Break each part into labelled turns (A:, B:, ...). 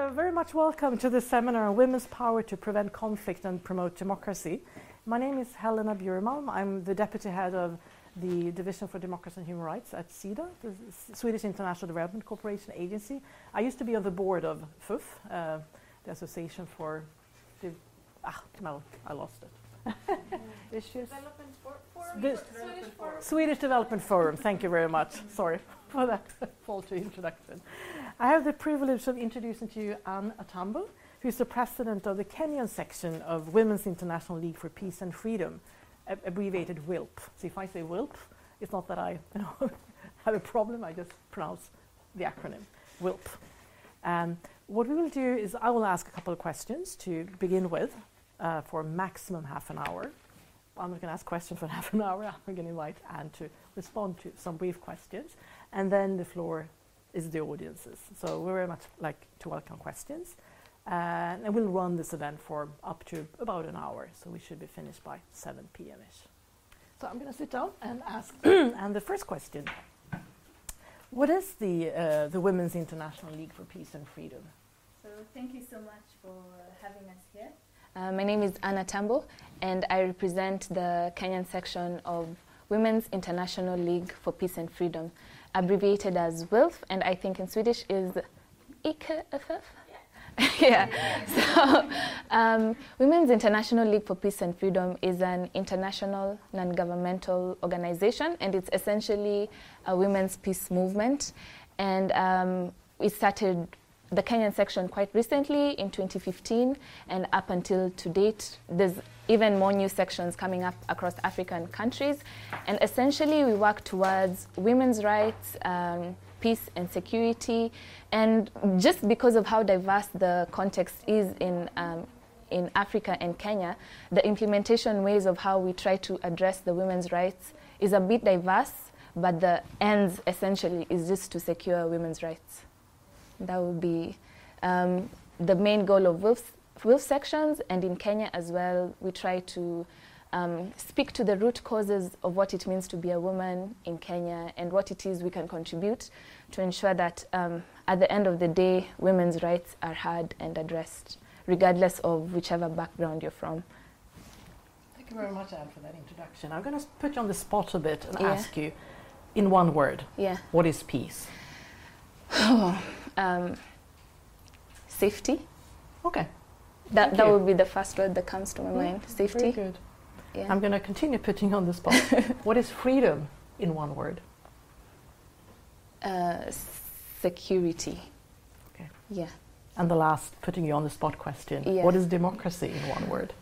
A: So, very much welcome to this seminar on women's power to prevent conflict and promote democracy. My name is Helena Bjurmalm. I'm the deputy head of the Division for Democracy and Human Rights at SIDA, the Swedish International Development Cooperation Agency. I used to be on the board of FUF, uh, the Association for the. Ah, no, I lost it. Issues.
B: Development for, Forum.
A: The
B: Swedish Forum.
A: Swedish Development Forum. Thank you very much. Sorry for that faulty introduction. I have the privilege of introducing to you Anne Atambo, who is the president of the Kenyan section of Women's International League for Peace and Freedom, ab- abbreviated WILP. So if I say WILP, it's not that I you know, have a problem, I just pronounce the acronym WILP. Um, what we will do is I will ask a couple of questions to begin with uh, for a maximum half an hour. I'm not going to ask questions for half an hour. I'm going to invite Anne to respond to some brief questions, and then the floor is the audiences. So we very much like to welcome questions, uh, and we'll run this event for up to about an hour. So we should be finished by 7 p.m. ish. So I'm going to sit down and ask. and the first question: What is the uh, the Women's International League for Peace and Freedom?
C: So thank you so much for having us here. Uh, my name is Anne Atambo, and I represent the Kenyan section of Women's International League for Peace and Freedom, abbreviated as WILF, and I think in Swedish is IKFF. yeah. So, um, Women's International League for Peace and Freedom is an international non-governmental organization, and it's essentially a women's peace movement. And um, we started the Kenyan section quite recently in 2015, and up until to date, there's even more new sections coming up across African countries. And essentially, we work towards women's rights, um, peace, and security. And just because of how diverse the context is in um, in Africa and Kenya, the implementation ways of how we try to address the women's rights is a bit diverse, but the ends essentially is just to secure women's rights. That would be um, the main goal of WILF, WILF sections, and in Kenya as well, we try to um, speak to the root causes of what it means to be a woman in Kenya and what it is we can contribute to ensure that um, at the end of the day, women's rights are heard and addressed, regardless of whichever background you're from.
A: Thank you very much, Anne, for that introduction. I'm going to put you on the spot a bit and
C: Yeah.
A: ask you, in one word,
C: Yeah.
A: what is peace?
C: um, safety.
A: Okay.
C: That,
A: Thank
C: that
A: you.
C: would be the first word that comes to my mind.
A: Very
C: Safety.
A: good.
C: Yeah.
A: I'm going to continue putting you on the spot. what is freedom in one word?
C: Uh, security.
A: Okay.
C: Yeah.
A: And the last, putting you on the spot question.
C: Yeah.
A: What is democracy in one word?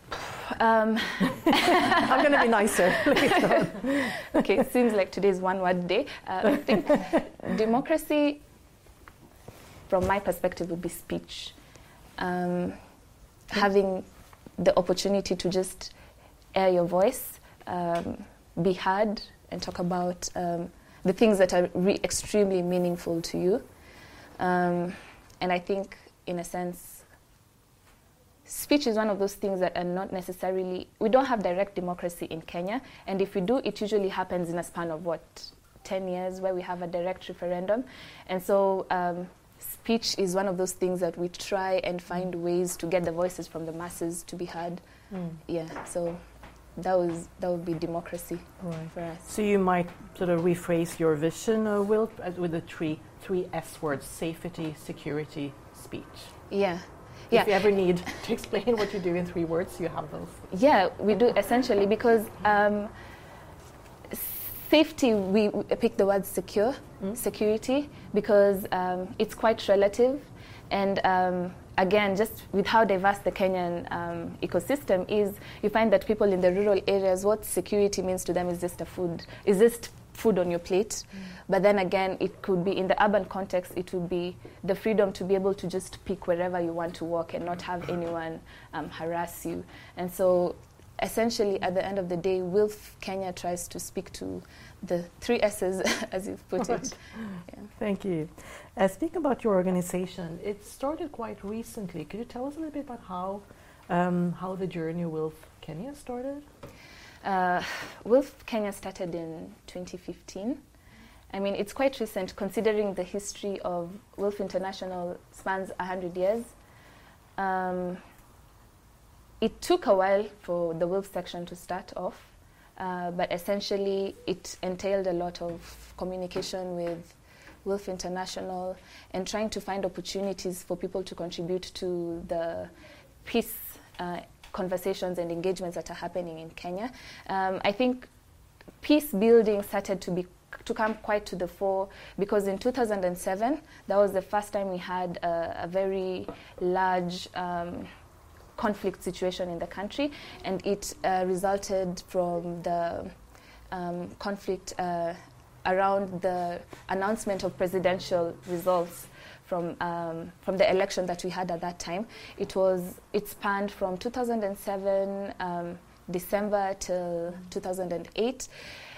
C: Um,
A: I'm going to be nicer.
C: Okay, it seems like today's one word day. Uh, I think democracy, from my perspective, would be speech. Um, having the opportunity to just air your voice, um, be heard, and talk about um, the things that are re- extremely meaningful to you. Um, and I think, in a sense, speech is one of those things that are not necessarily we don't have direct democracy in Kenya and if we do it usually happens in a span of what 10 years where we have a direct referendum and so um, speech is one of those things that we try and find ways to get the voices from the masses to be heard
A: Mm,
C: yeah so that was that would be democracy
A: right.
C: for us
A: So you might sort of rephrase your vision, uh, WILF, with the three three S words: safety, security, speech.
C: yeah
A: If you ever need to explain what you do in three words, you have those.
C: Yeah, we do essentially because um, safety, we, pick the word secure,
A: Mm.
C: security, because um, it's quite relative. And um, again, just with how diverse the Kenyan um, ecosystem is, you find that people in the rural areas, what security means to them is just a food, is just food on your plate. But then again, it could be in the urban context, it would be the freedom to be able to just pick wherever you want to walk and not have anyone um, harass you. And so, essentially, at the end of the day, WILF Kenya tries to speak to the three S's, as you've put
A: Right.
C: it. Yeah.
A: Thank you. Uh, speaking about your organization, it started quite recently. Could you tell us a little bit about how um, how the journey with Kenya started?
C: Uh, WILF Kenya started in 2015, I mean, it's quite recent considering the history of WILPF International spans 100 years. Um, it took a while for the WILPF section to start off, uh, but essentially it entailed a lot of communication with WILPF International and trying to find opportunities for people to contribute to the peace uh, conversations and engagements that are happening in Kenya. Um, I think peace building started to be to come quite to the fore because in 2007 that was the first time we had a, a very large um, conflict situation in the country and it uh, resulted from the um, conflict uh, around the announcement of presidential results from um, from the election that we had at that time. It was it spanned from 2007 um, December till 2008,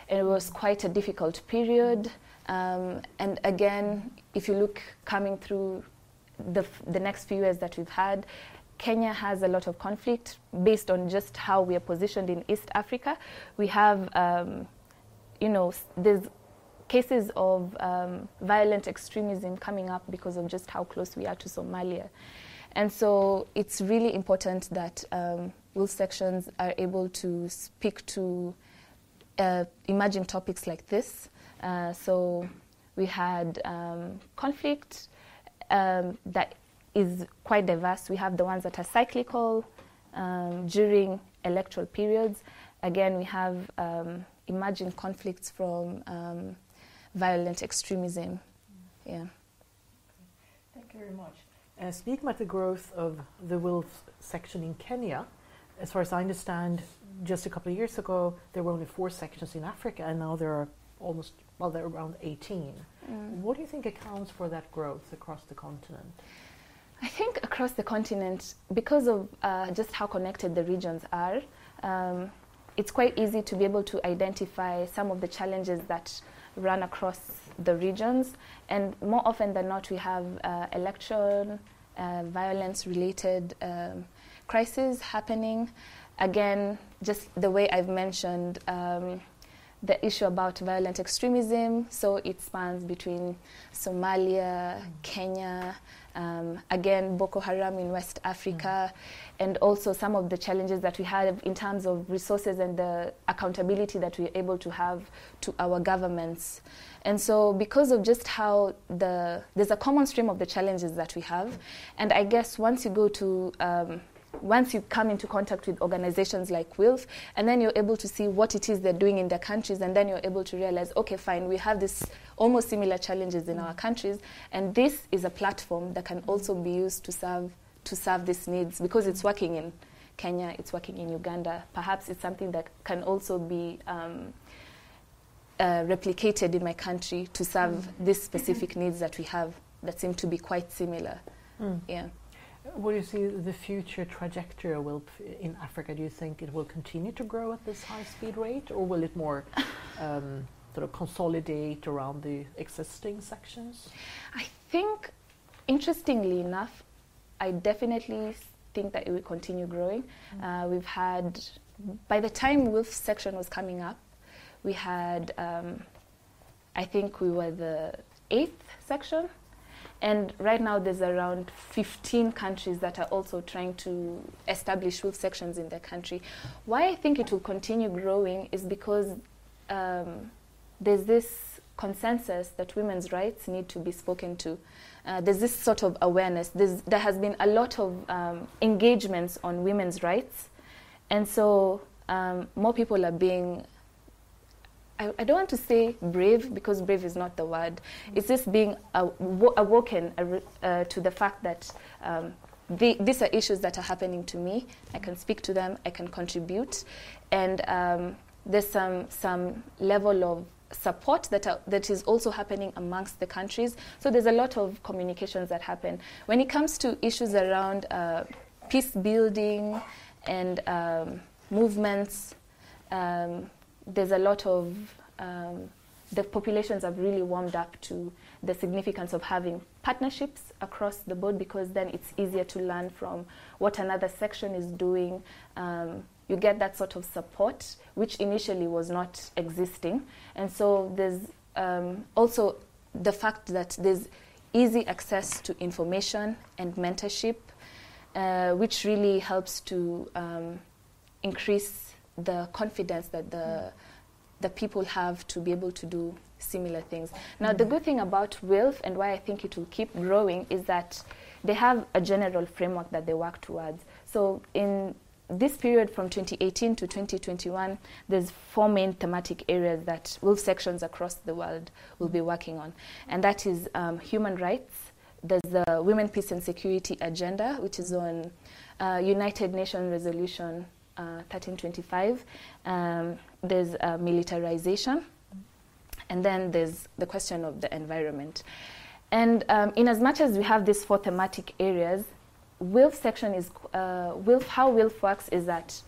C: and it was quite a difficult period. Um, and again, if you look coming through the the next few years that we've had. Kenya has a lot of conflict based on just how we are positioned in East Africa. We have, um, you know, there's cases of um, violent extremism coming up because of just how close we are to Somalia. And so it's really important that um, WILPF sections are able to speak to uh, emerging topics like this. Uh, so we had um, conflict um, that is quite diverse. We have the ones that are cyclical um, during electoral periods. Again, we have um, emerging conflicts from um, violent extremism. Yeah.
A: Thank you very much. Uh, speaking about the growth of the WILPF section in Kenya, as far as I understand, just a couple of years ago there were only four sections in Africa, and now there are almost well, there are around 18. Mm. What do you think accounts for that growth across the continent?
C: I think across the continent, because of uh, just how connected the regions are, um, it's quite easy to be able to identify some of the challenges that run across the regions. And more often than not, we have uh, election, uh, violence related um, crises happening. Again, just the way I've mentioned, um, the issue about violent extremism, so it spans between Somalia, Kenya, um, again, Boko Haram in West Africa, mm. and also some of the challenges that we have in terms of resources and the accountability that we're able to have to our governments. And so, because of just how the there's a common stream of the challenges that we have, and I guess once you go to um, once you come into contact with organizations like WILPF, and then you're able to see what it is they're doing in their countries, and then you're able to realize, okay, fine, we have this almost similar challenges in our countries, and this is a platform that can also be used to serve to serve these needs because it's working in Kenya, it's working in Uganda. Perhaps it's something that can also be um, uh, replicated in my country to serve mm. these specific needs that we have that seem to be quite similar. Mm. Yeah.
A: What do you see the future trajectory of WILPF in Africa? Do you think it will continue to grow at this high speed rate, or will it more um, sort of consolidate around the existing sections?
C: I think, interestingly enough, I definitely think that it will continue growing. Mm. Uh, we've had, by the time WILPF section was coming up, we had, um, I think we were the eighth section and right now, there's around 15 countries that are also trying to establish WILPF sections in their country. Why I think it will continue growing is because um, there's this consensus that women's rights need to be spoken to. Uh, there's this sort of awareness. There's, there has been a lot of um, engagements on women's rights, and so um, more people are being I, I, don't want to say brave because brave is not the word. It's just being awoken uh, to the fact that um, the, these are issues that are happening to me. I can speak to them. I can contribute, and um, there's some some level of support that are, that is also happening amongst the countries. So there's a lot of communications that happen when it comes to issues around uh, peace building and um, movements. Um, there's a lot of um, the populations have really warmed up to the significance of having partnerships across the board because then it's easier to learn from what another section is doing. Um, you get that sort of support, which initially was not existing. And so there's um, also the fact that there's easy access to information and mentorship, uh, which really helps to um, increase the confidence that the the people have to be able to do similar things. Now, the good thing about WILF and why I think it will keep growing is that they have a general framework that they work towards. So, in this period from 2018 to 2021, there's four main thematic areas that WILF sections across the world will be working on, and that is um, human rights. There's the Women, Peace and Security Agenda, which is on uh, United Nations Resolution uh, 1325. Um, there's uh, militarization, and then there's the question of the environment. And um, in as much as we have these four thematic areas, WILF section is, uh, WILF, how WILF works is that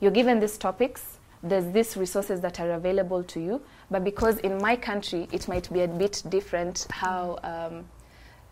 C: you're given these topics, there's these resources that are available to you, but because in my country it might be a bit different how um,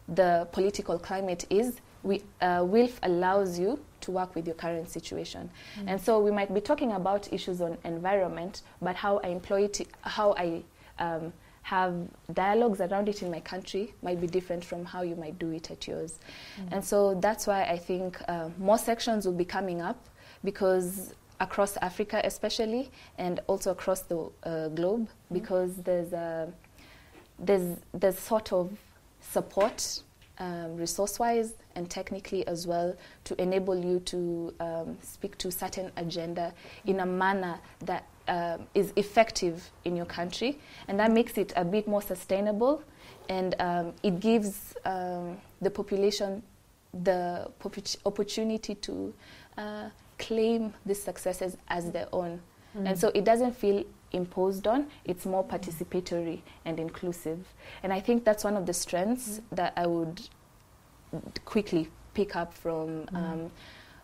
C: the political climate is, we, uh, WILF allows you to work with your current situation. Mm. And so we might be talking about issues on environment, but how I employ it, how I um, have dialogues around it in my country might be different from how you might do it at yours. Mm. And so that's why I think uh, more sections will be coming up because across Africa, especially, and also across the uh, globe, mm. because there's a there's there's sort of support um, resource-wise and technically as well to enable you to um, speak to certain agenda in a manner that uh, is effective in your country, and that makes it a bit more sustainable, and um, it gives um, the population the opportunity to uh, claim these successes as their own, mm. and so it doesn't feel imposed on. It's more participatory and inclusive, and I think that's one of the strengths mm. that I would quickly pick up from mm. um,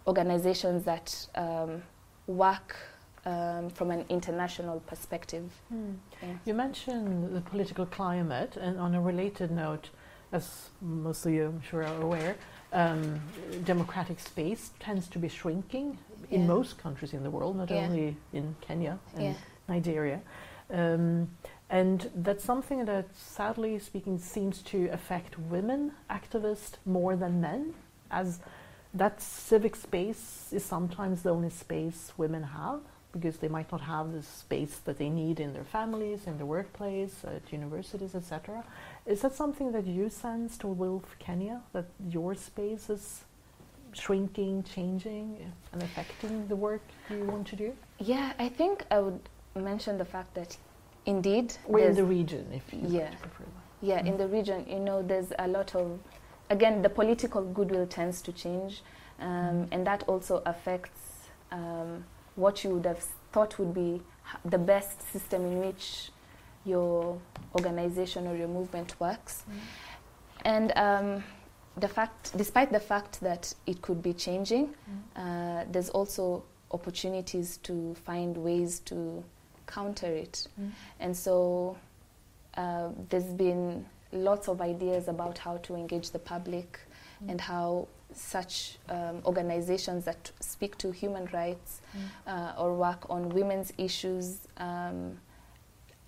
C: organizations that um, work um, from an international perspective. Mm.
A: Yeah. You mentioned the political climate, and on a related note, as most of you, I'm sure, are aware, um, democratic space tends to be shrinking yeah. in most countries in the world, not yeah. only in Kenya and Nigeria. Um, and that's something that, sadly speaking, seems to affect women activists more than men, as that civic space is sometimes the only space women have because they might not have the space that they need in their families, in their workplace, at universities, etc. Is that something that you sense to WILF Kenya, that your space is shrinking, changing, and affecting the work you want to do?
C: Yeah, I think I would mention the fact that Indeed.
A: Or in the region, if you
C: yeah. Yeah, mm. in the region, you know, there's a lot of, again, the political goodwill tends to change, um, mm. and that also affects um, what you would have thought would be the best system in which your organization or your movement works. Mm. And um, the fact, despite the fact that it could be changing, mm. uh, there's also opportunities to find ways to counter it. Mm. And so uh, there's been lots of ideas about how to engage the public mm. and how such um, organizations that speak to human rights mm. uh, or work on women's issues um,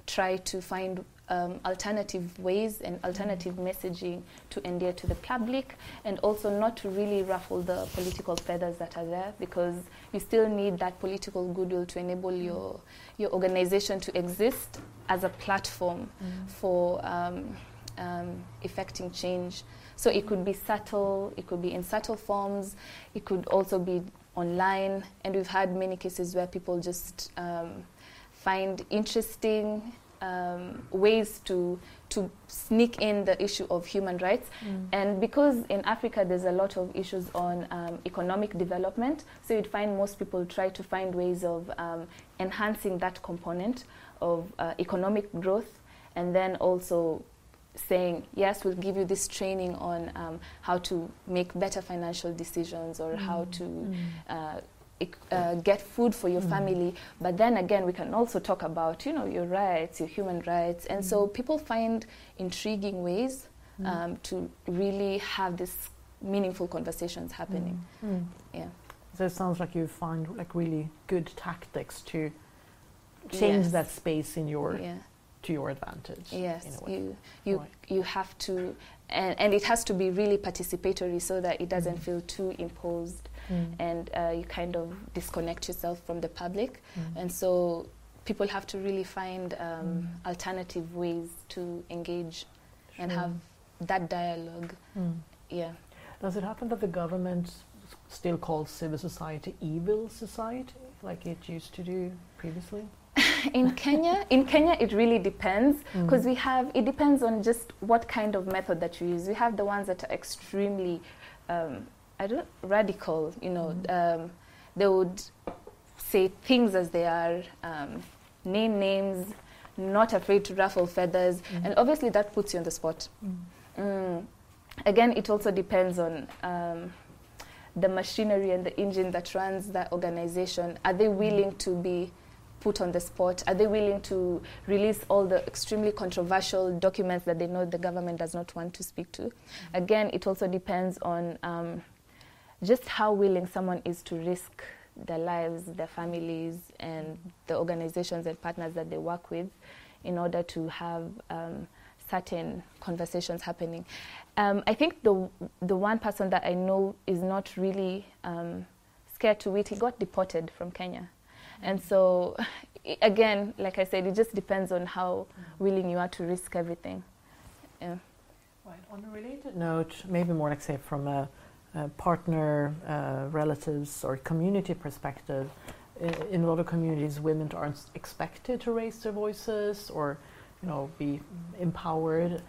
C: try to find um, alternative ways and alternative messaging to endear to the public, and also not to really ruffle the political feathers that are there, because you still need that political goodwill to enable mm. your your organization to exist as a platform mm. for um, um, effecting change. So it could be subtle, it could be in subtle forms, it could also be online, and we've had many cases where people just um, find interesting um, ways to to sneak in the issue of human rights. Mm. And because in Africa there's a lot of issues on um, economic development, so you'd find most people try to find ways of um, enhancing that component of uh, economic growth, and then also saying yes we'll give you this training on um, how to make better financial decisions or mm. how to mm. uh, uh, get food for your mm. family. But then again, we can also talk about, you know, your rights, your human rights. And mm. so people find intriguing ways mm. um, to really have these meaningful conversations happening. Mm. Mm. Yeah.
A: So it sounds like you find like really good tactics to change yes. that space in your
C: yeah.
A: to your advantage.
C: Yes, you you right. you have to, and, and it has to be really participatory so that it doesn't mm. feel too imposed, mm. and uh, you kind of disconnect yourself from the public, mm. and so people have to really find um, mm. alternative ways to engage sure. and have that dialogue. Mm. Yeah.
A: Does it happen that the government still calls civil society evil society, like it used to do previously?
C: in Kenya, in Kenya, it really depends because mm. we have. It depends on just what kind of method that you use. We have the ones that are extremely, um, I don't radical. You know, mm. um, they would say things as they are, um, name names, not afraid to ruffle feathers, mm. and obviously that puts you on the spot. Mm. Mm. Again, it also depends on um, the machinery and the engine that runs that organization. Are they willing to be put on the spot? Are they willing to release all the extremely controversial documents that they know the government does not want to speak to? Mm-hmm. Again, it also depends on um, just how willing someone is to risk their lives, their families, and the organizations and partners that they work with in order to have um, certain conversations happening. Um, I think the the one person that I know is not really um, scared to it. He got deported from Kenya. And so, again, like I said, it just depends on how willing you are to risk everything. Yeah.
A: Right. On a related note, maybe more like say from a, a partner, uh, relatives, or community perspective, in a lot of communities, women aren't expected to raise their voices or, you know, be empowered.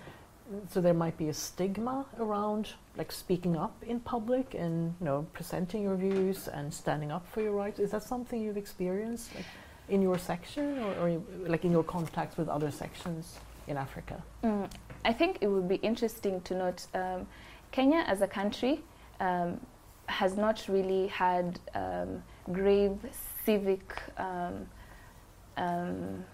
A: So there might be a stigma around like speaking up in public and you know presenting your views and standing up for your rights. Is that something you've experienced like, in your section or, or, like in your contacts with other sections in africa?
C: Mm, i think it would be interesting to note um, kenya as a country um, has not really had um, grave civic um, um,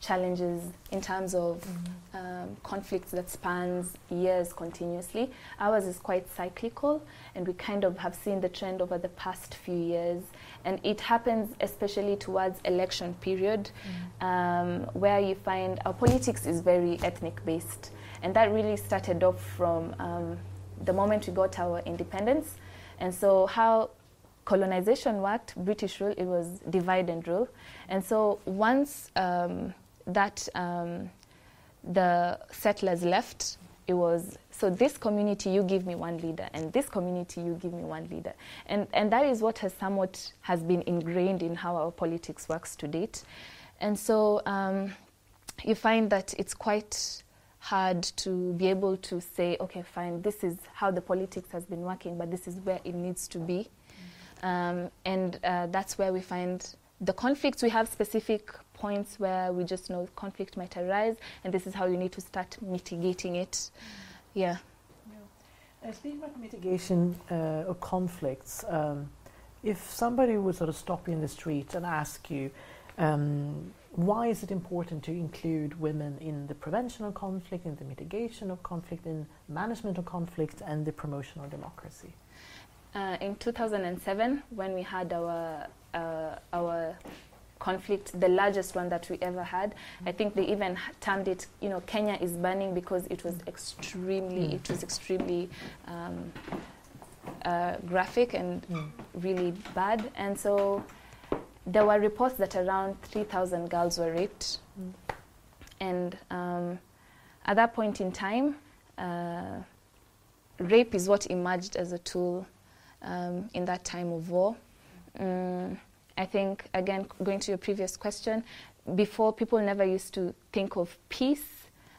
C: challenges in terms of mm-hmm. um, conflicts that spans years continuously. Ours is quite cyclical, and we kind of have seen the trend over the past few years. And it happens especially towards election period, mm-hmm. um, where you find our politics is very ethnic based, and that really started off from um, the moment we got our independence. And so how colonization worked, British rule, it was divide and rule. And so once um, that um, the settlers left, it was so this community you give me one leader and this community you give me one leader and and that is what has somewhat has been ingrained in how our politics works to date and so um, you find that it's quite hard to be able to say okay fine this is how the politics has been working but this is where it needs to be um, and uh, that's where we find the conflicts we have specific points where we just know conflict might arise, and this is how you need to start mitigating it. Yeah.
A: yeah. Uh, speaking about mitigation uh, of conflicts, um, if somebody would sort of stop you in the street and ask you, um, why is it important to include women in the prevention of conflict, in the mitigation of conflict, in management of conflict, and the promotion of democracy?
C: Uh, in 2007, when we had our uh, our conflict, the largest one that we ever had. I think they even termed it, you know, Kenya is burning because it was extremely, it was extremely um, uh, graphic and mm. really bad. And so there were reports that around 3,000 girls were raped. Mm. And um, at that point in time, uh, rape is what emerged as a tool um, in that time of war. Mm. I think, again, going to your previous question, before people never used to think of peace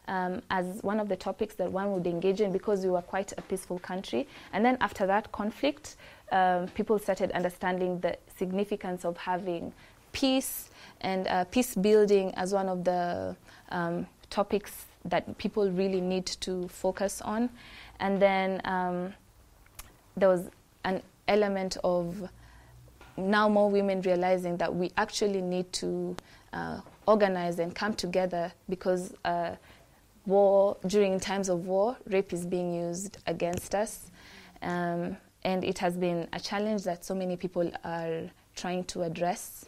C: um, as one of the topics that one would engage in because we were quite a peaceful country. And then after that conflict, um, people started understanding the significance of having peace and uh, peace building as one of the um, topics that people really need to focus on. And then um, there was an element of now more women realizing that we actually need to uh, organize and come together because uh, war during times of war rape is being used against us. Um, and it has been a challenge that so many people are trying to address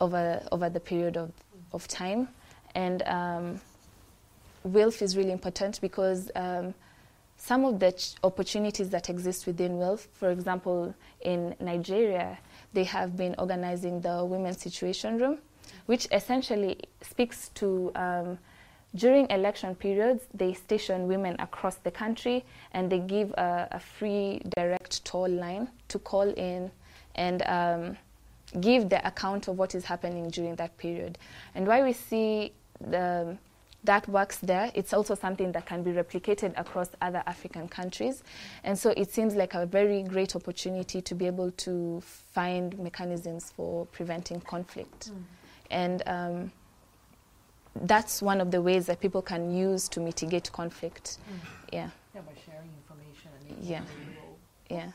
C: over over the period of, of time. And um, WILF is really important because um, some of the ch- opportunities that exist within WILF, for example, in Nigeria, they have been organizing the Women's Situation Room, which essentially speaks to um, during election periods, they station women across the country and they give a, a free direct toll line to call in and um, give the account of what is happening during that period. And why we see the, that works there, it's also something that can be replicated across other African countries. And so it seems like a very great opportunity to be able to find mechanisms for preventing conflict. Mm. And um, that's one of the ways that people can use to mitigate conflict.
A: Mm. Yeah. Yeah, by sharing information.
C: yeah. Yeah.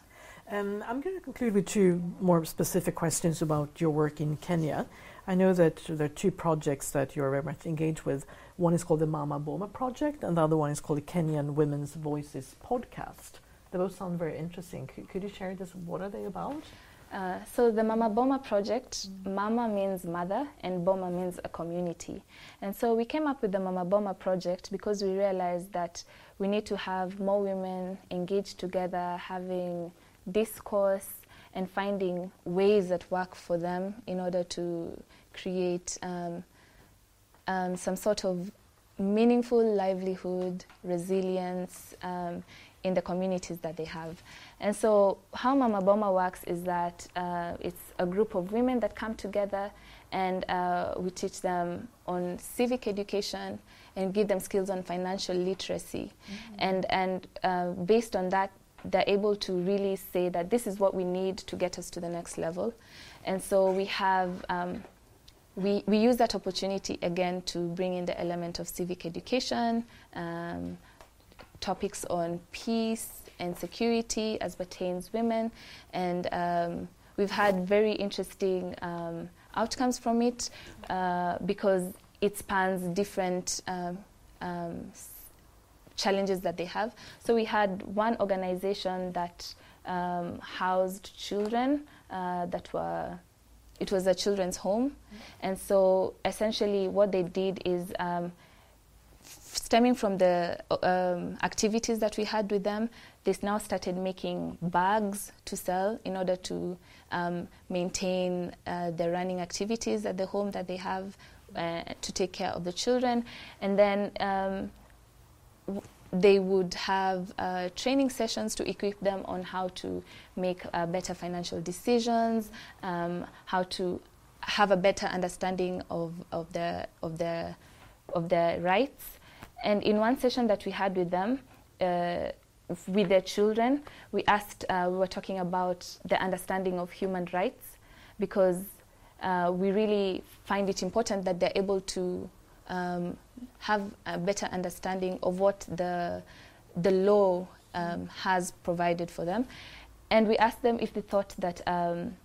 A: Um, I'm going to conclude with two more specific questions about your work in Kenya. I know that there are two projects that you're very much engaged with. One is called the Mama Boma Project, and the other one is called the Kenyan Women's Voices Podcast. They both sound very interesting. C- could you share this? What are they about?
C: Uh, so the Mama Boma project, mm. Mama means mother and Boma means a community. And so we came up with the Mama Boma project because we realized that we need to have more women engaged together, having discourse and finding ways that work for them in order to create um, um, some sort of meaningful livelihood, resilience um, in the communities that they have. And so, how Mama Boma works is that uh, it's a group of women that come together and uh, we teach them on civic education and give them skills on financial literacy. Mm-hmm. And, and uh, based on that, they're able to really say that this is what we need to get us to the next level. And so we have, um, we, we use that opportunity again to bring in the element of civic education, um, topics on peace and security as pertains women, and um, we've had very interesting um, outcomes from it uh, because it spans different um, um, challenges that they have. So we had one organization that um, housed children uh, that were, it was a children's home. And so essentially what they did is, um, stemming from the um, activities that we had with them, they now started making bags to sell in order to um, maintain uh, the running activities at the home that they have uh, to take care of the children. And then um, they would have uh, training sessions to equip them on how to make uh, better financial decisions, um, how to have a better understanding of, of, the, of, the, of their rights. And in one session that we had with them, uh, with their children, we asked, uh, we were talking about the understanding of human rights because uh, we really find it important that they're able to um, have a better understanding of what the, the law um, has provided for them. And we asked them if they thought that um,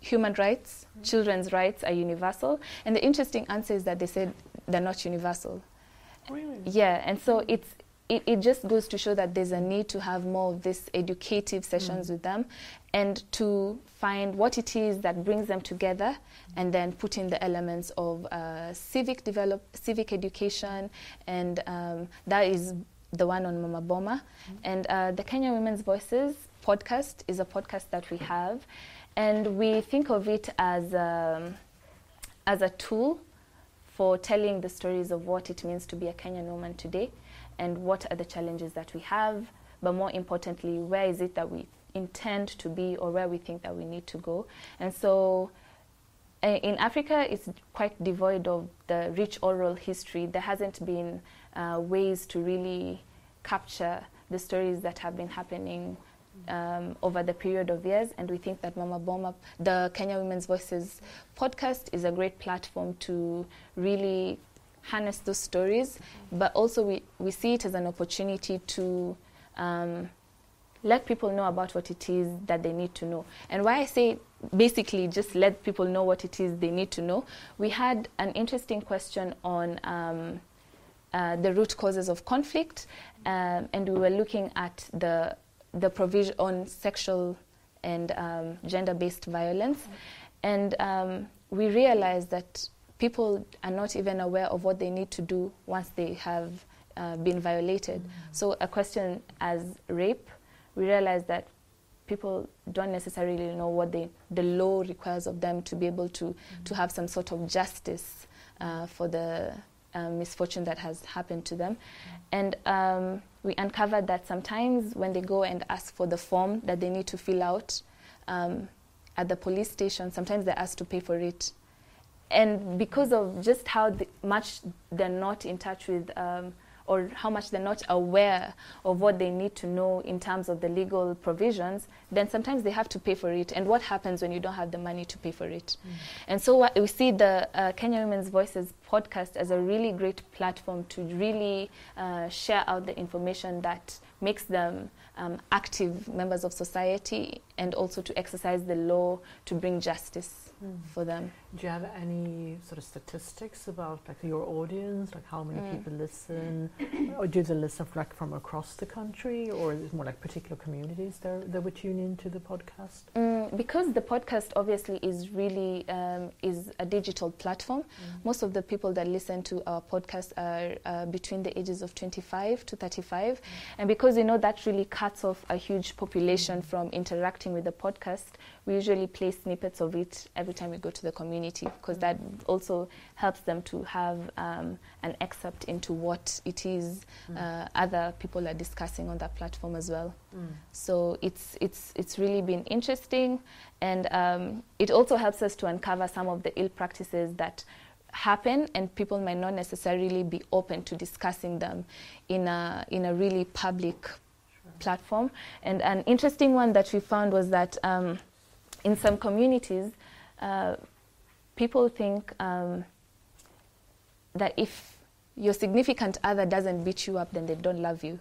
C: human rights, mm-hmm. children's rights are universal. And the interesting answer is that they said they're not universal.
A: Really?
C: Yeah, and so it's it, it just goes to show that there's a need to have more of these educative sessions mm. with them and to find what it is that brings them together and then put in the elements of uh, civic develop civic education and um, that is the one on Mama Boma mm. and uh, the Kenya Women's Voices podcast is a podcast that we have and we think of it as um, as a tool for telling the stories of what it means to be a Kenyan woman today and what are the challenges that we have, but more importantly, where is it that we intend to be or where we think that we need to go. And so uh, in Africa, it's quite devoid of the rich oral history. There hasn't been uh, ways to really capture the stories that have been happening um, over the period of years, and we think that Mama Boma, the Kenya Women's Voices podcast, is a great platform to really harness those stories, but also we, we see it as an opportunity to um, let people know about what it is that they need to know. And why I say basically just let people know what it is they need to know, we had an interesting question on um, uh, the root causes of conflict, um, and we were looking at the the provision on sexual and um, gender-based violence, and um, we realized that people are not even aware of what they need to do once they have uh, been violated. Mm. So, a question as rape, we realize that people don't necessarily know what they, the law requires of them to be able to, mm. to have some sort of justice uh, for the uh, misfortune that has happened to them. And um, we uncovered that sometimes when they go and ask for the form that they need to fill out um, at the police station, sometimes they're asked to pay for it. And because of just how the, much they're not in touch with um, or how much they're not aware of what they need to know in terms of the legal provisions, then sometimes they have to pay for it. And what happens when you don't have the money to pay for it? Mm. And so we see the uh, Kenya Women's Voices podcast as a really great platform to really uh, share out the information that makes them um, active members of society and also to exercise the law to bring justice mm. for them.
A: Do you have any sort of statistics about like your audience, like how many mm. people listen, or do they listen like from across the country, or is it more like particular communities that, that would tune into the podcast?
C: Mm, because the podcast obviously is really um, is a digital platform. Mm. Most of the people that listen to our podcast are uh, between the ages of 25 to 35, mm. and because you know that really cuts off a huge population from interacting with the podcast, we usually play snippets of it every time we go to the community because that also helps them to have um, an excerpt into what it is mm. uh, other people are discussing on that platform as well. Mm. So it's it's it's really been interesting, and um, it also helps us to uncover some of the ill practices that happen and people might not necessarily be open to discussing them in a in a really public sure. platform and an interesting one that we found was that um, in some communities, uh, people think um, that if your significant other doesn't beat you up, then they don't love you.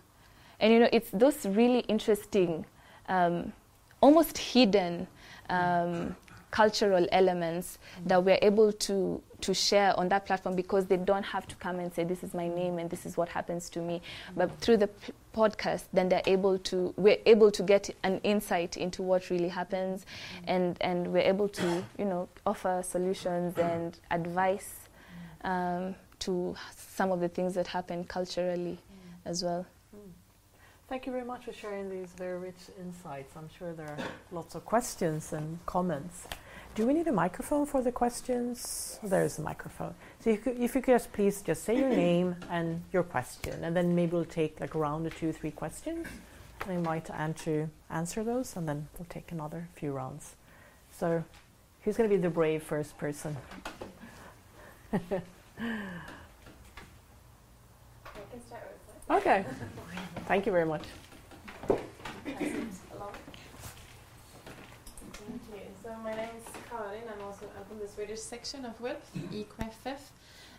C: And you know, it's those really interesting, um, almost hidden um, cultural elements that we're able to to share on that platform because they don't have to come and say this is my name and this is what happens to me but through the p- podcast then they're able to we're able to get an insight into what really happens and and we're able to you know offer solutions and advice um, to some of the things that happen culturally as well
A: Thank you very much for sharing these very rich insights. I'm sure there are lots of questions and comments. Do we need a microphone for the questions? There is a microphone. So you could, if you could just please just say your name and your question, and then maybe we'll take like a round or two, three questions. I invite Anne to answer those, and then we'll take another few rounds. So, who's going to be the brave first person? okay. Thank you very much.
B: So my name is Karin. I'm also from the Swedish section of WILF, IKFF.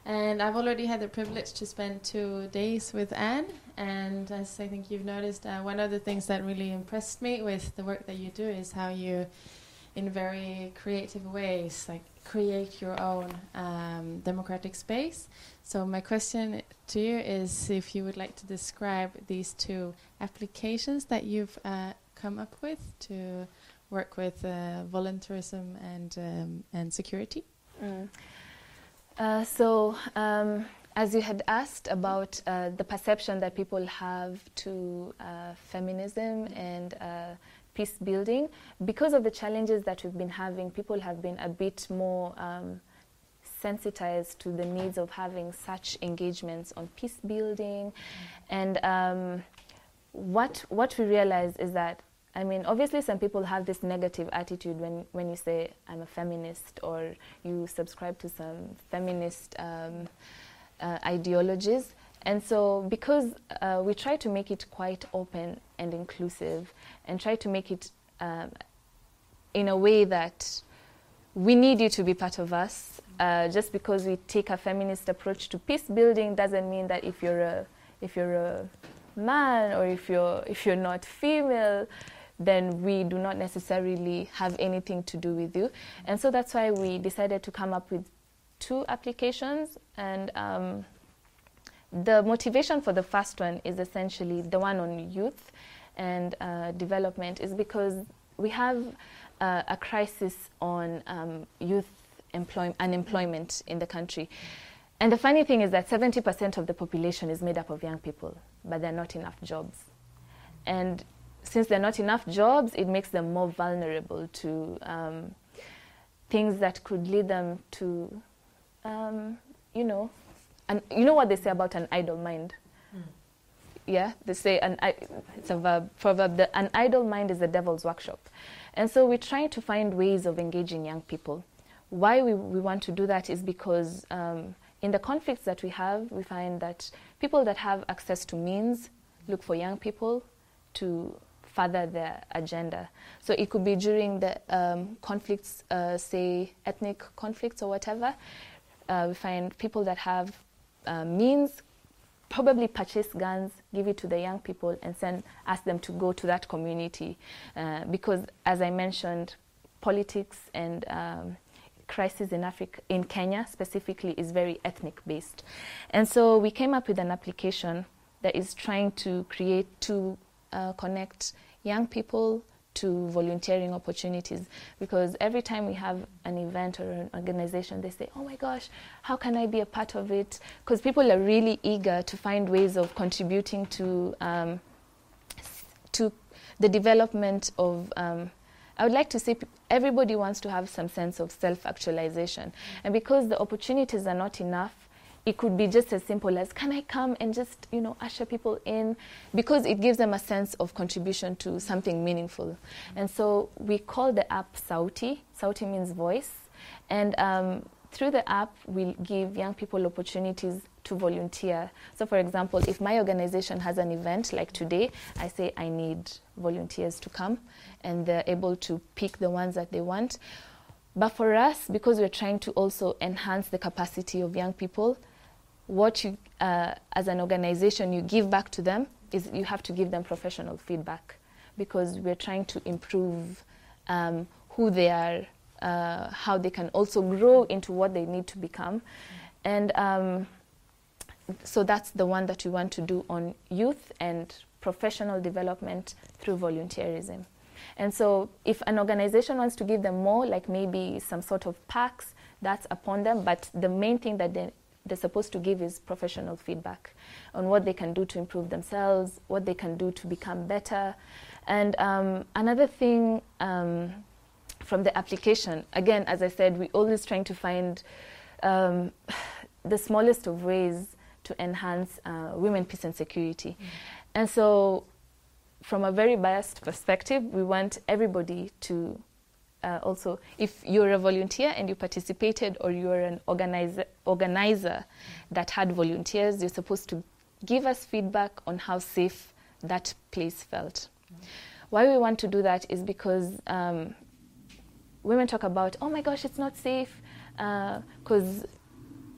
B: And I've already had the privilege to spend two days with Anne. And as I think you've noticed, uh, one of the things that really impressed me with the work that you do is how you, in very creative ways, like create your own um, democratic space. So my question to you is if you would like to describe these two applications that you've uh, come up with to work with uh, voluntarism and um, and security. Mm.
C: Uh, so. Um, as you had asked about uh, the perception that people have to uh, feminism and uh, peace building, because of the challenges that we've been having, people have been a bit more um, sensitized to the needs of having such engagements on peace building. And um, what, what we realize is that I mean, obviously, some people have this negative attitude when, when you say, I'm a feminist, or you subscribe to some feminist um, uh, ideologies. And so, because uh, we try to make it quite open and inclusive, and try to make it um, in a way that we need you to be part of us. Uh, just because we take a feminist approach to peace building doesn't mean that if you're a if you're a man or if you're if you're not female, then we do not necessarily have anything to do with you. And so that's why we decided to come up with two applications. And um, the motivation for the first one is essentially the one on youth and uh, development, is because we have uh, a crisis on um, youth employ- unemployment in the country. And the funny thing is that 70% of the population is made up of young people, but there are not enough jobs. And since there are not enough jobs, it makes them more vulnerable to um, things that could lead them to, um, you know, and you know what they say about an idle mind. Mm. Yeah, they say an it's a verb, proverb. that an idle mind is the devil's workshop, and so we're trying to find ways of engaging young people. Why we, we want to do that is because um, in the conflicts that we have, we find that people that have access to means look for young people to further their agenda. So it could be during the um, conflicts, uh, say ethnic conflicts or whatever. Uh, we find people that have uh, means probably purchase guns, give it to the young people, and send ask them to go to that community, uh, because as I mentioned, politics and um, crisis in Africa, in Kenya specifically, is very ethnic based, and so we came up with an application that is trying to create to uh, connect young people to volunteering opportunities because every time we have an event or an organization, they say, Oh my gosh, how can I be a part of it? Because people are really eager to find ways of contributing to, um, to the development of. Um, I would like to say everybody wants to have some sense of self actualization. And because the opportunities are not enough, it could be just as simple as can I come and just you know usher people in because it gives them a sense of contribution to something meaningful. And so we call the app Sauti. Sauti means voice, and um, through the app we give young people opportunities to volunteer. So, for example, if my organization has an event like today, I say I need volunteers to come, and they're able to pick the ones that they want. But for us, because we're trying to also enhance the capacity of young people, what you, uh, as an organization, you give back to them is you have to give them professional feedback because we're trying to improve um, who they are, uh, how they can also grow into what they need to become. And um, so that's the one that we want to do on youth and professional development through volunteerism. And so, if an organization wants to give them more, like maybe some sort of packs, that's upon them. But the main thing that they they're supposed to give is professional feedback on what they can do to improve themselves, what they can do to become better. And um, another thing um, from the application, again, as I said, we're always trying to find um, the smallest of ways to enhance uh, women peace and security. Mm. And so, from a very biased perspective, we want everybody to uh, also, if you're a volunteer and you participated or you're an organizer, organizer that had volunteers, you're supposed to give us feedback on how safe that place felt. Mm-hmm. Why we want to do that is because um, women talk about, oh my gosh, it's not safe, because uh,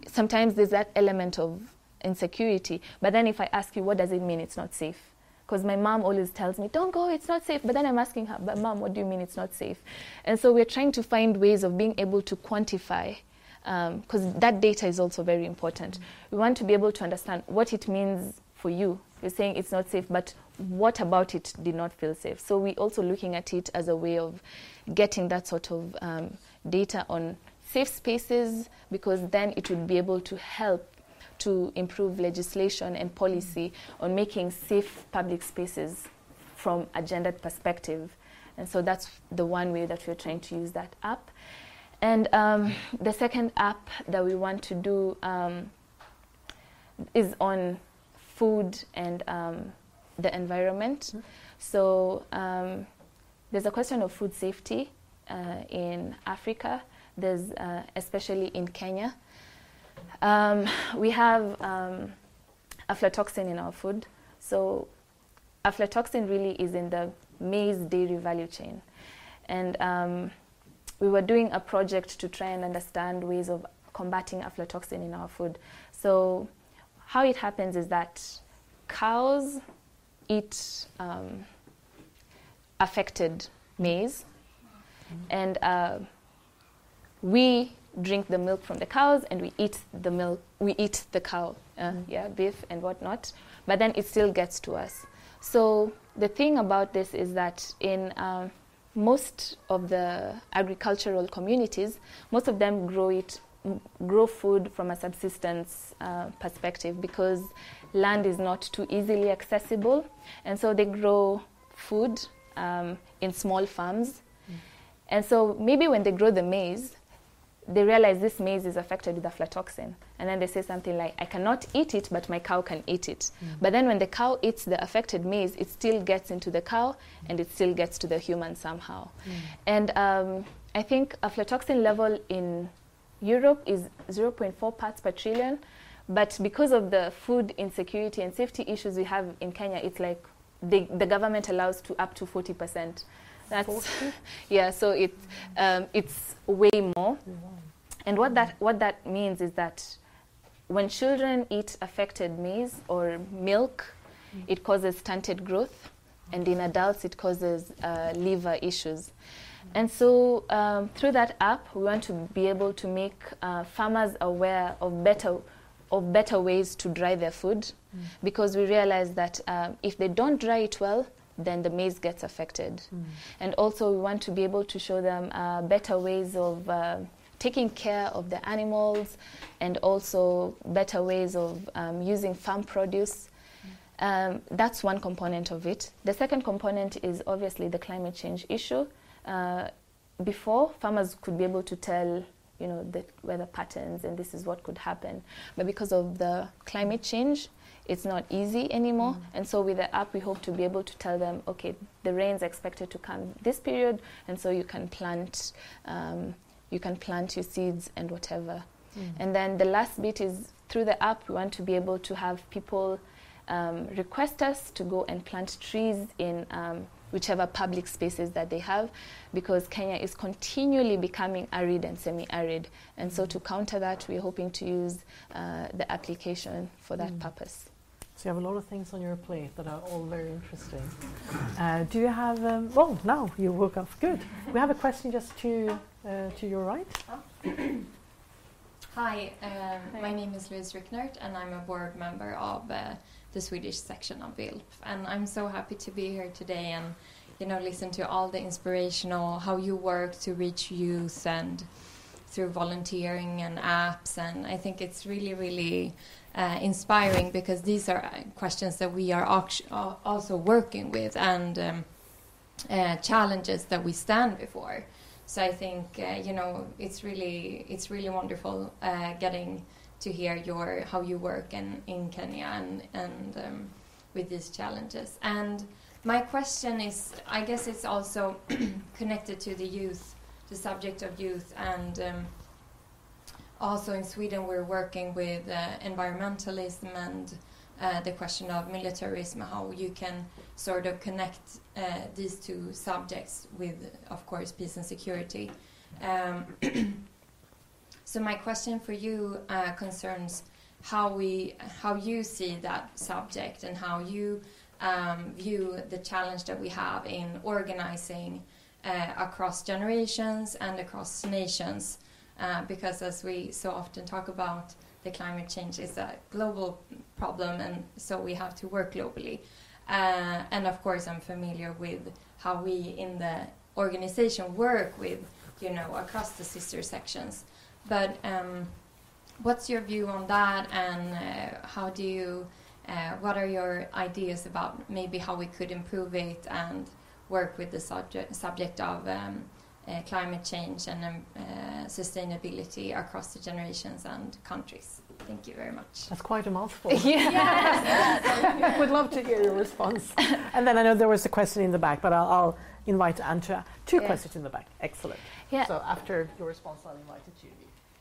C: sometimes there's that element of insecurity. But then if I ask you, what does it mean it's not safe? Because my mom always tells me, don't go, it's not safe. But then I'm asking her, but mom, what do you mean it's not safe? And so we're trying to find ways of being able to quantify, because um, that data is also very important. Mm-hmm. We want to be able to understand what it means for you. You're saying it's not safe, but what about it did not feel safe? So we're also looking at it as a way of getting that sort of um, data on safe spaces, because then it would be able to help to improve legislation and policy on making safe public spaces from a gendered perspective. And so that's the one way that we're trying to use that app. And um, the second app that we want to do um, is on food and um, the environment. Mm-hmm. So um, there's a question of food safety uh, in Africa. There's uh, especially in Kenya. Um, we have um, aflatoxin in our food. So aflatoxin really is in the maize dairy value chain. And um, we were doing a project to try and understand ways of combating aflatoxin in our food. So how it happens is that cows eat um, affected maize, and uh, we drink the milk from the cows and we eat the milk we eat the cow uh, mm. yeah beef and whatnot but then it still gets to us so the thing about this is that in um, most of the agricultural communities, most of them grow it, grow food from a subsistence uh, perspective because land is not too easily accessible, and so they grow food um, in small farms. Mm. And so maybe when they grow the maize, they realize this maize is affected with aflatoxin. And then they say something like, I cannot eat it, but my cow can eat it. Mm. But then when the cow eats the affected maize, it still gets into the cow and it still gets to the human somehow. Mm. And um, I think aflatoxin level in Europe is 0.4 parts per trillion. But because of the food insecurity and safety issues we have in Kenya, it's like the, the government allows to up to 40 percent. That's yeah. So it's um, it's way more. And what that what that means is that when children eat affected maize or milk, mm. it causes stunted growth, and in adults it causes uh, liver issues. And so um, through that app, we want to be able to make uh, farmers aware of better of better ways to dry their food, mm. because we realize that um, if they don't dry it well, then the maize gets affected. Mm. And also, we want to be able to show them uh, better ways of uh, taking care of the animals and also better ways of um, using farm produce. Um, that's one component of it. The second component is obviously the climate change issue. Uh, before, farmers could be able to tell you know the weather patterns and this is what could happen, but because of the climate change, it's not easy anymore. Mm. And so with the app, we hope to be able to tell them, okay, the rain's expected to come this period, and so you can plant, um, you can plant your seeds and whatever. Mm. And then the last bit is through the app, we want to be able to have people um, request us to go and plant trees in um, whichever public spaces that they have, because Kenya is continually becoming arid and semi-arid. And mm. so to counter that, we're hoping to use uh, the application for that mm. purpose.
A: So you have a lot of things on your plate that are all very interesting. Uh, do you have? Um, well, now you woke up. Good. We have a question just to uh, to your right.
D: Hi, um, my name is Louise Ricknert, and I'm a board member of uh, the Swedish section of WILP. And I'm so happy to be here today and you know listen to all the inspirational how you work to reach youth and through volunteering and apps. And I think it's really, really uh, inspiring because these are uh, questions that we are also working with and um, uh, challenges that we stand before. So I think uh, you know it's really it's really wonderful uh, getting to hear your how you work in, in Kenya and and um, with these challenges. And my question is, I guess it's also connected to the youth, the subject of youth and. Um, also in Sweden, we're working with uh, environmentalism and uh, the question of militarism, how you can sort of connect uh, these two subjects with, of course, peace and security. Um, so my question for you uh, concerns how we, how you see that subject and how you um, view the challenge that we have in organizing uh, across generations and across nations uh, because as we so often talk about, the climate change is a global problem, and so we have to work globally. Uh, and of course, I'm familiar with how we in the organization work with, you know, across the sister sections. But um, what's your view on that, and uh, how do you? Uh, what are your ideas about maybe how we could improve it and work with the subject subject of um, uh, climate change and um, uh, sustainability across the generations and countries. Thank you very much.
A: That's quite a mouthful. Yeah, yes. Would love to hear your response. And then I know there was a question in the back, but I'll, I'll invite Anne to two yeah. questions in the back. Excellent. Yeah. So after your response, I'll invite you.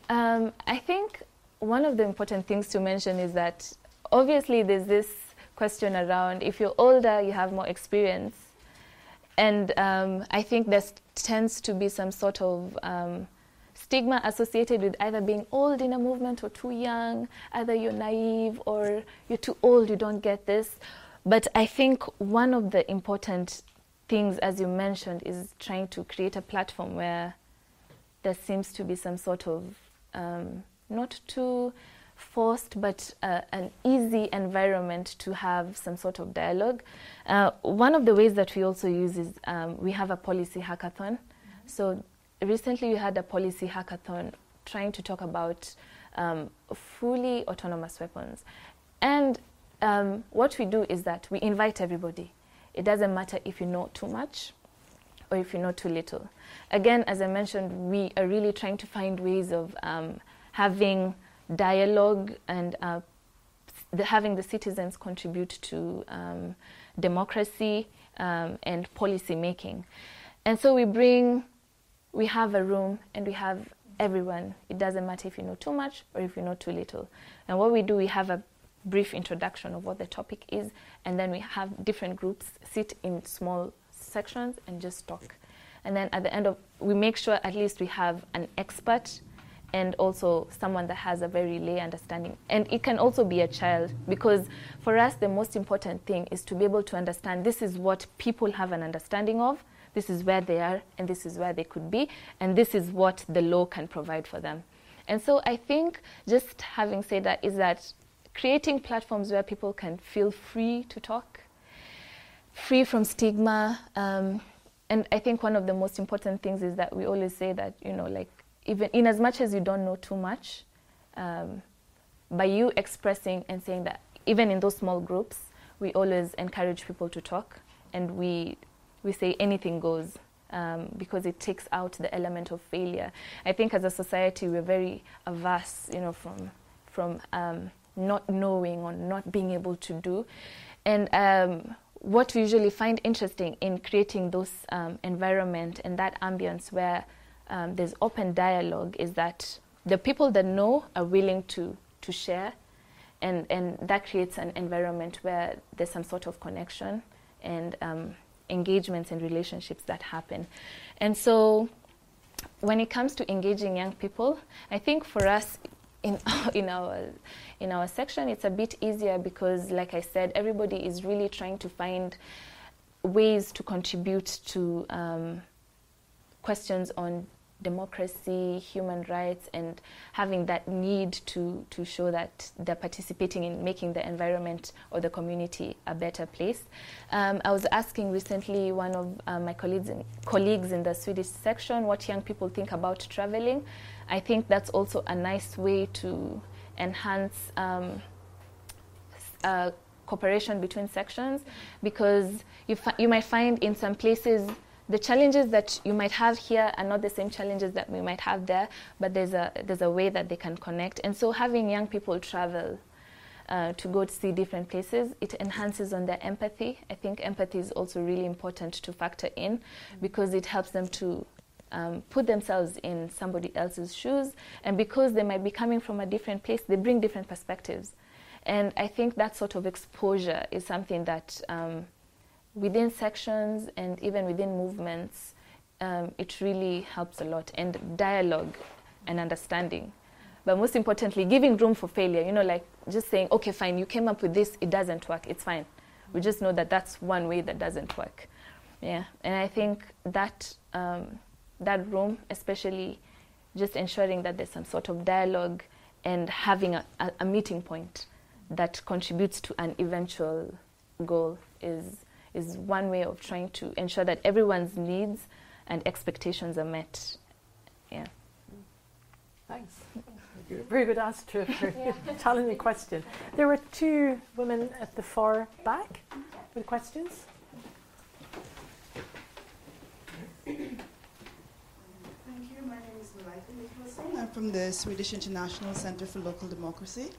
C: Um, I think one of the important things to mention is that obviously there's this question around if you're older, you have more experience and um, I think there tends to be some sort of um, stigma associated with either being old in a movement or too young, either you're naive or you're too old, you don't get this. But I think one of the important things, as you mentioned, is trying to create a platform where there seems to be some sort of um, not too forced but uh, an easy environment to have some sort of dialogue. Uh, one of the ways that we also use is um, we have a policy hackathon. So recently we had a policy hackathon trying to talk about um, fully autonomous weapons. And um, what we do is that we invite everybody. It doesn't matter if you know too much or if you know too little. Again, as I mentioned, we are really trying to find ways of um, having dialogue and uh, the, having the citizens contribute to um, democracy um, and policy making. And so we bring, we have a room and we have everyone. It doesn't matter if you know too much or if you know too little. And what we do, we have a brief introduction of what the topic is, and then we have different groups sit in small sections and just talk. And then at the end of, we make sure at least we have an expert and also someone that has a very lay understanding. And it can also be a child because for us, the most important thing is to be able to understand this is what people have an understanding of, this is where they are, and this is where they could be, and this is what the law can provide for them. And so I think just having said that is that creating platforms where people can feel free to talk, free from stigma. Um, and I think one of the most important things is that we always say that, you know, like, even in as much as you don't know too much, um, by you expressing and saying that, even in those small groups, we always encourage people to talk and we, we say anything goes. Um, because it takes out the element of failure. I think as a society we're very averse, you know, from from um, not knowing or not being able to do. And um, what we usually find interesting in creating those um, environment and that ambience where um, there's open dialogue is that the people that know are willing to, to share and, and that creates an environment where there's some sort of connection and um, engagements and relationships that happen. And so when it comes to engaging young people, I think for us in, in our in our section, it's a bit easier because, like I said, everybody is really trying to find ways to contribute to um, questions on democracy, human rights, and having that need to, to show that they're participating in making the environment or the community a better place. Um, I was asking recently one of uh, my colleagues in, colleagues in the Swedish section what young people think about traveling. I think that's also a nice way to enhance um, uh, cooperation between sections because you, you might find in some places the challenges that you might have here are not the same challenges that we might have there, but there's a, there's a way that they can connect. And so having young people travel uh, to go to see different places, it enhances on their empathy. I think empathy is also really important to factor in because it helps them to um, put themselves in somebody else's shoes, and because they might be coming from a different place, they bring different perspectives. And I think that sort of exposure is something that um, within sections and even within movements, um, it really helps a lot. And dialogue and understanding. But most importantly, giving room for failure. You know, like just saying, okay, fine, you came up with this, it doesn't work, it's fine. We just know that that's one way that doesn't work. Yeah, and I think that um, that room, especially just ensuring that there's some sort of dialogue and having a, a, a meeting point that contributes to an eventual goal is, is one way of trying to ensure that everyone's needs and expectations are met. Yeah.
A: Thanks. Very good answer to a very challenging question. There were two women at the far back with questions. Thank you.
E: My name is Malaika I'm from the Swedish International Center for Local Democracy.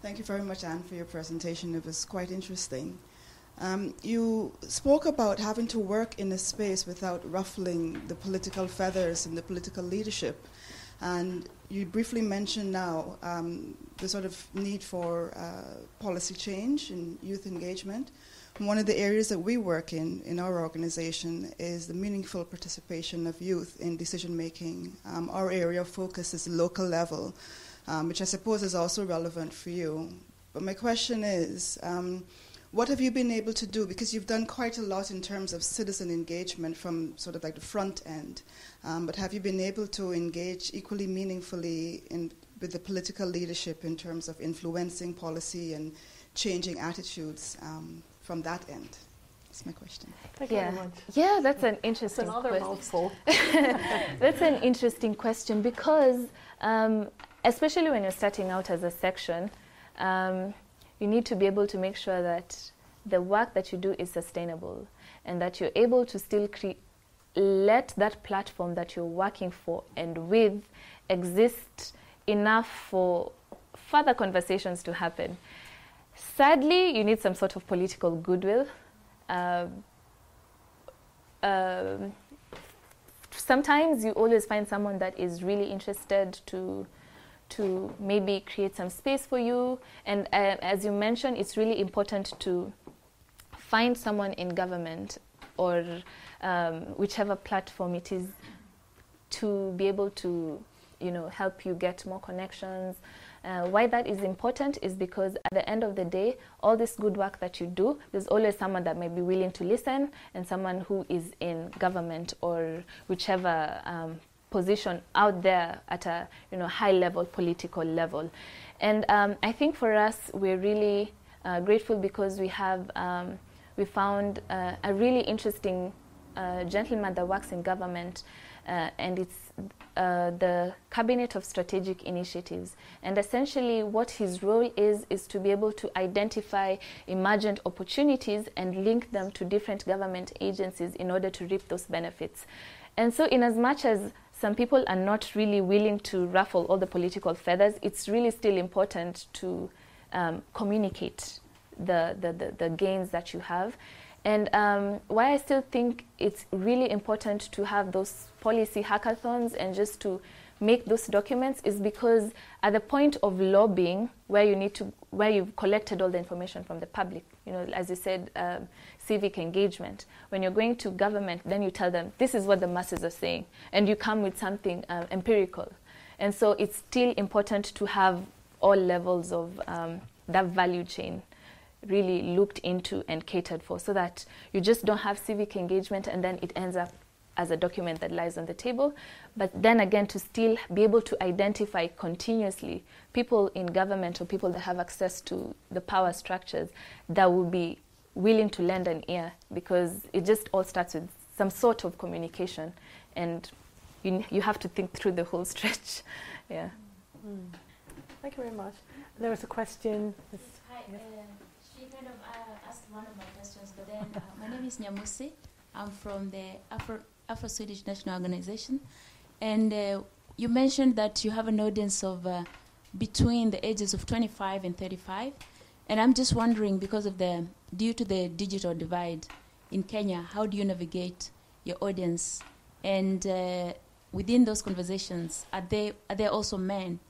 E: Thank you very much, Anne, for your presentation. It was quite interesting. Um, you spoke about having to work in a space without ruffling the political feathers and the political leadership. And you briefly mentioned now um, the sort of need for uh, policy change and youth engagement. One of the areas that we work in in our organization is the meaningful participation of youth in decision making. Um, our area of focus is local level, um, which I suppose is also relevant for you. But my question is, um, what have you been able to do? Because you've done quite a lot in terms of citizen engagement from sort of like the front end. Um, but have you been able to engage equally meaningfully in with the political leadership in terms of influencing policy and changing attitudes um, from that end? That's my question.
A: Thank you
C: yeah.
A: very much.
C: Yeah, that's an interesting
A: It's another
C: question.
A: mouthful.
C: That's an interesting question because, um, especially when you're starting out as a section, um, you need to be able to make sure that the work that you do is sustainable and that you're able to still cre- let that platform that you're working for and with exist enough for further conversations to happen. Sadly, you need some sort of political goodwill. Um, um, sometimes you always find someone that is really interested to to maybe create some space for you. And uh, as you mentioned it's really important to find someone in government or um, whichever platform it is to be able to you know help you get more connections. Uh, why that is important is because at the end of the day, all this good work that you do, there's always someone that may be willing to listen and someone who is in government or whichever um, position out there at a you know high level political level. And um, I think for us, we're really uh, grateful because we have um, we found uh, a really interesting uh, gentleman that works in government, uh, and it's uh, the Cabinet of Strategic Initiatives. And essentially, what his role is, is to be able to identify emergent opportunities and link them to different government agencies in order to reap those benefits. And so, in as much as some people are not really willing to ruffle all the political feathers, it's really still important to um, communicate the, the, the, the gains that you have. And um, why I still think it's really important to have those policy hackathons and just to make those documents is because at the point of lobbying, where you need to, where you've collected all the information from the public, you know, as you said, um, civic engagement. When you're going to government, then you tell them this is what the masses are saying, and you come with something um, empirical. And so it's still important to have all levels of um, that value chain really looked into and catered for so that you just don't have civic engagement and then it ends up as a document that lies on the table. But then again, to still be able to identify continuously people in government or people that have access to the power structures that will be willing to lend an ear because it just all starts with some sort of communication and you, you have to think through the whole stretch. yeah.
A: Mm. Thank you very much. There was a question.
F: Hi, uh, she kind of uh, asked one of my questions, but then uh, my name is Nyamusi. I'm from the Afro, Afro Swedish National Organization, and uh, you mentioned that you have an audience of uh, between the ages of 25 and 35, and I'm just wondering because of the due to the digital divide in Kenya, how do you navigate your audience, and uh, within those conversations, are they are there also men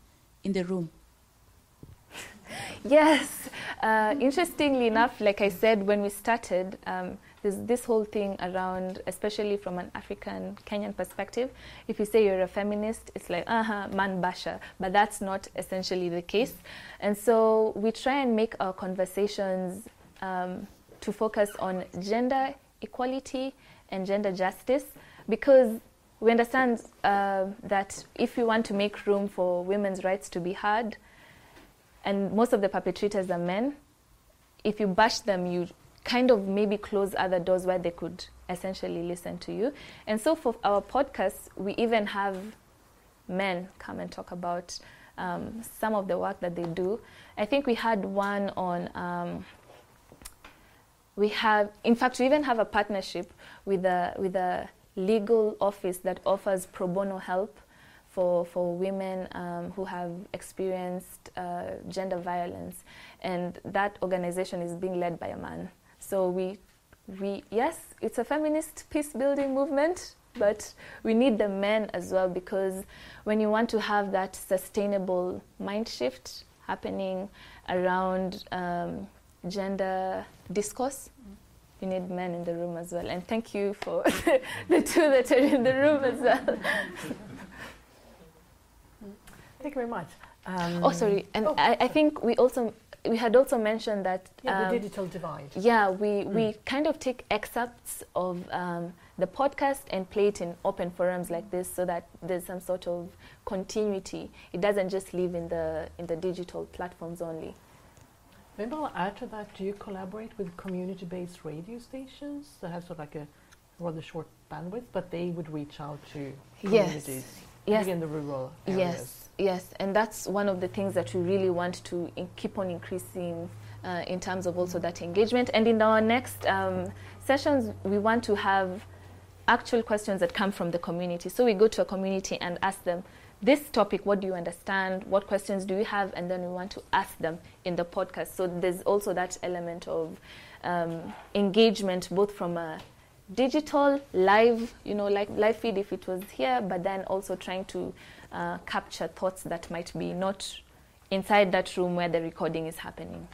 F: in the room?
C: Yes. Uh, interestingly enough, like I said, when we started, um, there's this whole thing around, especially from an African Kenyan perspective. If you say you're a feminist, it's like, uh huh, man basha. But that's not essentially the case. And so we try and make our conversations um, to focus on gender equality and gender justice because we understand uh, that if we want to make room for women's rights to be heard, and most of the perpetrators are men, if you bash them, you kind of maybe close other doors where they could essentially listen to you. And so for our podcast, we even have men come and talk about um, some of the work that they do. I think we had one on. Um, we have, in fact, we even have a partnership with a with a legal office that offers pro bono help for, for women um, who have experienced uh, gender violence. And that organization is being led by a man. So we, we, yes, it's a feminist peace building movement, but we need the men as well because when you want to have that sustainable mind shift happening around um, gender discourse, you need men in the room as well. And thank you for the two that are in the room as well.
A: Thank you very much. Um,
C: Oh, sorry. And
A: Oh.
C: I, I think we also we had also mentioned that
A: yeah,
C: um,
A: the digital divide.
C: yeah, we,
A: Mm.
C: we kind of take excerpts of um, the podcast and play it in open forums like this so that there's some sort of continuity. It doesn't just live in the, in the digital platforms only.
A: Maybe I'll add to that. Do you collaborate with community-based radio stations that have sort of like a rather short bandwidth, but they would reach out to communities,
C: Yes.
A: Maybe in the rural areas?
C: Yes, yes, and that's one of the things that we really want to in- keep on increasing uh, in terms of also that engagement. And in our next um, sessions, we want to have actual questions that come from the community. So we go to a community and ask them, this topic, what do you understand? What questions do you have? And then we want to ask them in the podcast. So there's also that element of um, engagement, both from a digital, live, you know, like live feed if it was here, but then also trying to uh, capture thoughts that might be not inside that room where the recording is happening.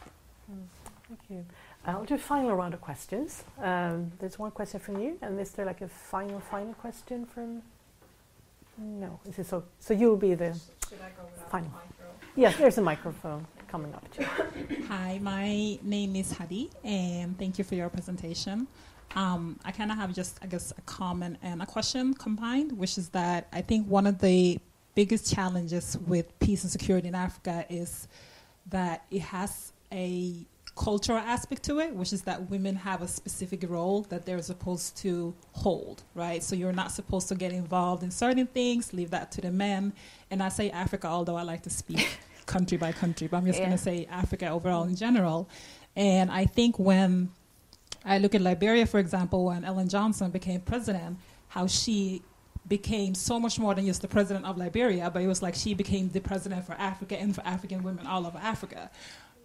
A: Thank you. I'll do a final round of questions. Um, there's one question from you, and is there like a final, final question from? No. Is it so? So you'll be the
G: Should I go without micro?
A: yes. There's a microphone coming up to you.
G: Hi, my name is Hadi, and thank you for your presentation. Um, I kind of have just, I guess, a comment and a question combined, which is that I think one of the biggest challenges with peace and security in Africa is that it has a cultural aspect to it, which is that women have a specific role that they're supposed to hold, right? So you're not supposed to get involved in certain things, leave that to the men. And I say Africa, although I like to speak country by country, but I'm just
C: Yeah.
G: going to say Africa overall in general. And I think when I look at Liberia, for example, when Ellen Johnson became president, how she became so much more than just the president of Liberia, but it was like she became the president for Africa and for African women all over Africa.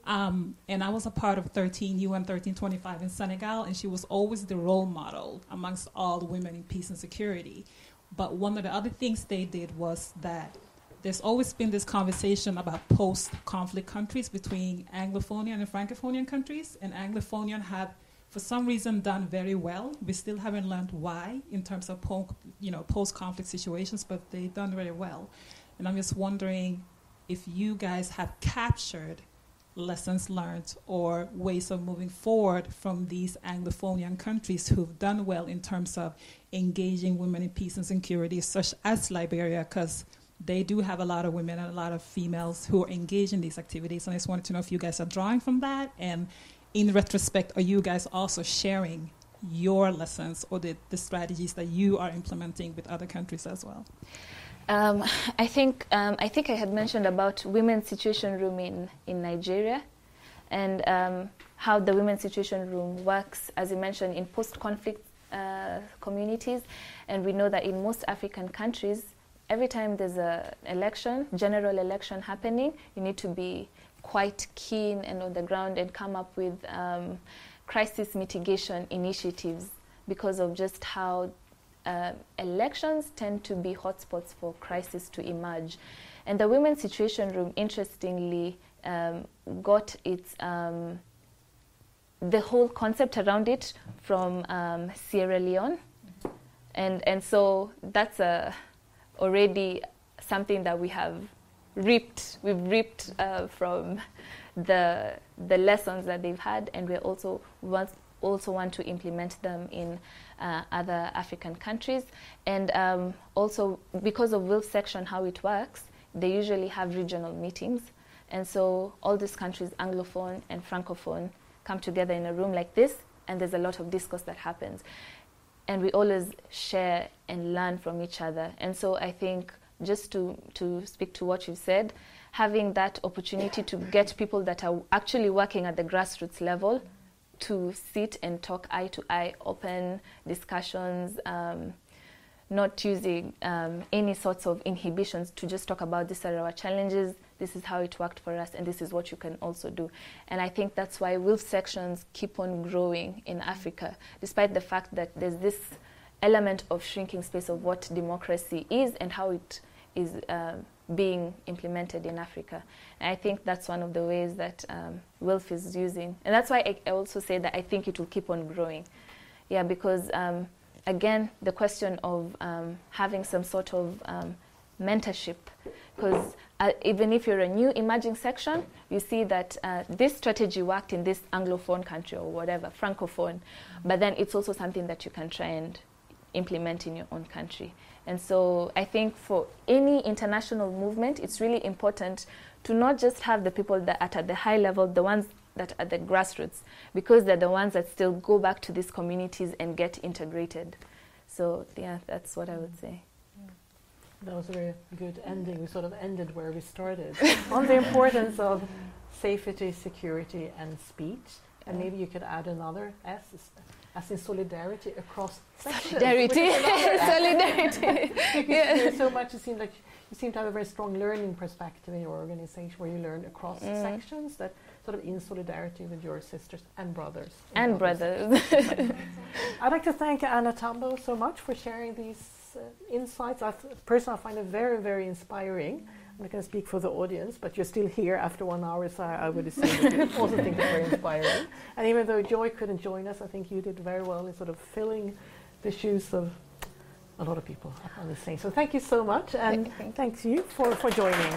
G: Um, and I was a part of 13 UN 1325 in Senegal, and she was always the role model amongst all the women in peace and security. But one of the other things they did was that there's always been this conversation about post-conflict countries between Anglophonian and Francophonian countries, and Anglophonian have, for some reason, done very well. We still haven't learned why in terms of po- you know post-conflict situations, but they've done very well. And I'm just wondering if you guys have captured lessons learned or ways of moving forward from these Anglophonian countries who've done well in terms of engaging women in peace and security, such as Liberia, because they do have a lot of women and a lot of females who are engaged in these activities. And I just wanted to know if you guys are drawing from that. And in retrospect, are you guys also sharing your lessons or the, the strategies that you are implementing with other countries as well?
C: Um, I think um, I think I had mentioned about women's situation room in, in Nigeria, and um, how the women's situation room works, as you mentioned, in post-conflict uh, communities, and we know that in most African countries, every time there's a election, general election happening, you need to be quite keen and on the ground and come up with um, crisis mitigation initiatives because of just how uh, elections tend to be hotspots for crisis to emerge. And the Women's Situation Room, interestingly, um, got its um, the whole concept around it from um, Sierra Leone, and and so that's a already something that we have reaped. We've reaped uh, from the the lessons that they've had, and we also want also want to implement them in uh, other African countries. And um, also because of WILF section, how it works, they usually have regional meetings. And so all these countries, Anglophone and Francophone, come together in a room like this, and there's a lot of discourse that happens. And we always share and learn from each other. And so I think, just to, to speak to what you said, having that opportunity to get people that are actually working at the grassroots level to sit and talk eye to eye, open discussions, um, not using um, any sorts of inhibitions to just talk about these are our challenges, this is how it worked for us, and this is what you can also do. And I think that's why WILF sections keep on growing in Africa, despite the fact that there's this element of shrinking space of what democracy is and how it is uh, being implemented in Africa. And I think that's one of the ways that um, WILF is using. And that's why I, I also say that I think it will keep on growing. Yeah, because um, again, the question of um, having some sort of um, mentorship because uh, even if you're a new emerging section, you see that uh, this strategy worked in this Anglophone country or whatever, Francophone, but then it's also something that you can try and implement in your own country. And so I think for any international movement, it's really important to not just have the people that are at the high level, the ones that are at the grassroots, because they're the ones that still go back to these communities and get integrated. So yeah, that's what I would say.
A: That was a very good ending. We sort of ended where we started on the importance of safety, security, and speech. And maybe you could add another S, as in solidarity across sections.
C: Solidarity, solidarity.
A: yeah. So much. It seems like you seem to have a very strong learning perspective in your organization, where you learn across mm. sections that sort of in solidarity with your sisters and brothers.
C: And brothers.
A: I'd like to thank Anne Atambo so much for sharing these uh, insights. I personally find it very, very inspiring. I'm not going to speak for the audience, but you're still here after one hour, so I, I would assume you also think it's very inspiring. And even though Joy couldn't join us, I think you did very well in sort of filling the shoes of a lot of people on the stage. So thank you so much, and thank you for, for joining.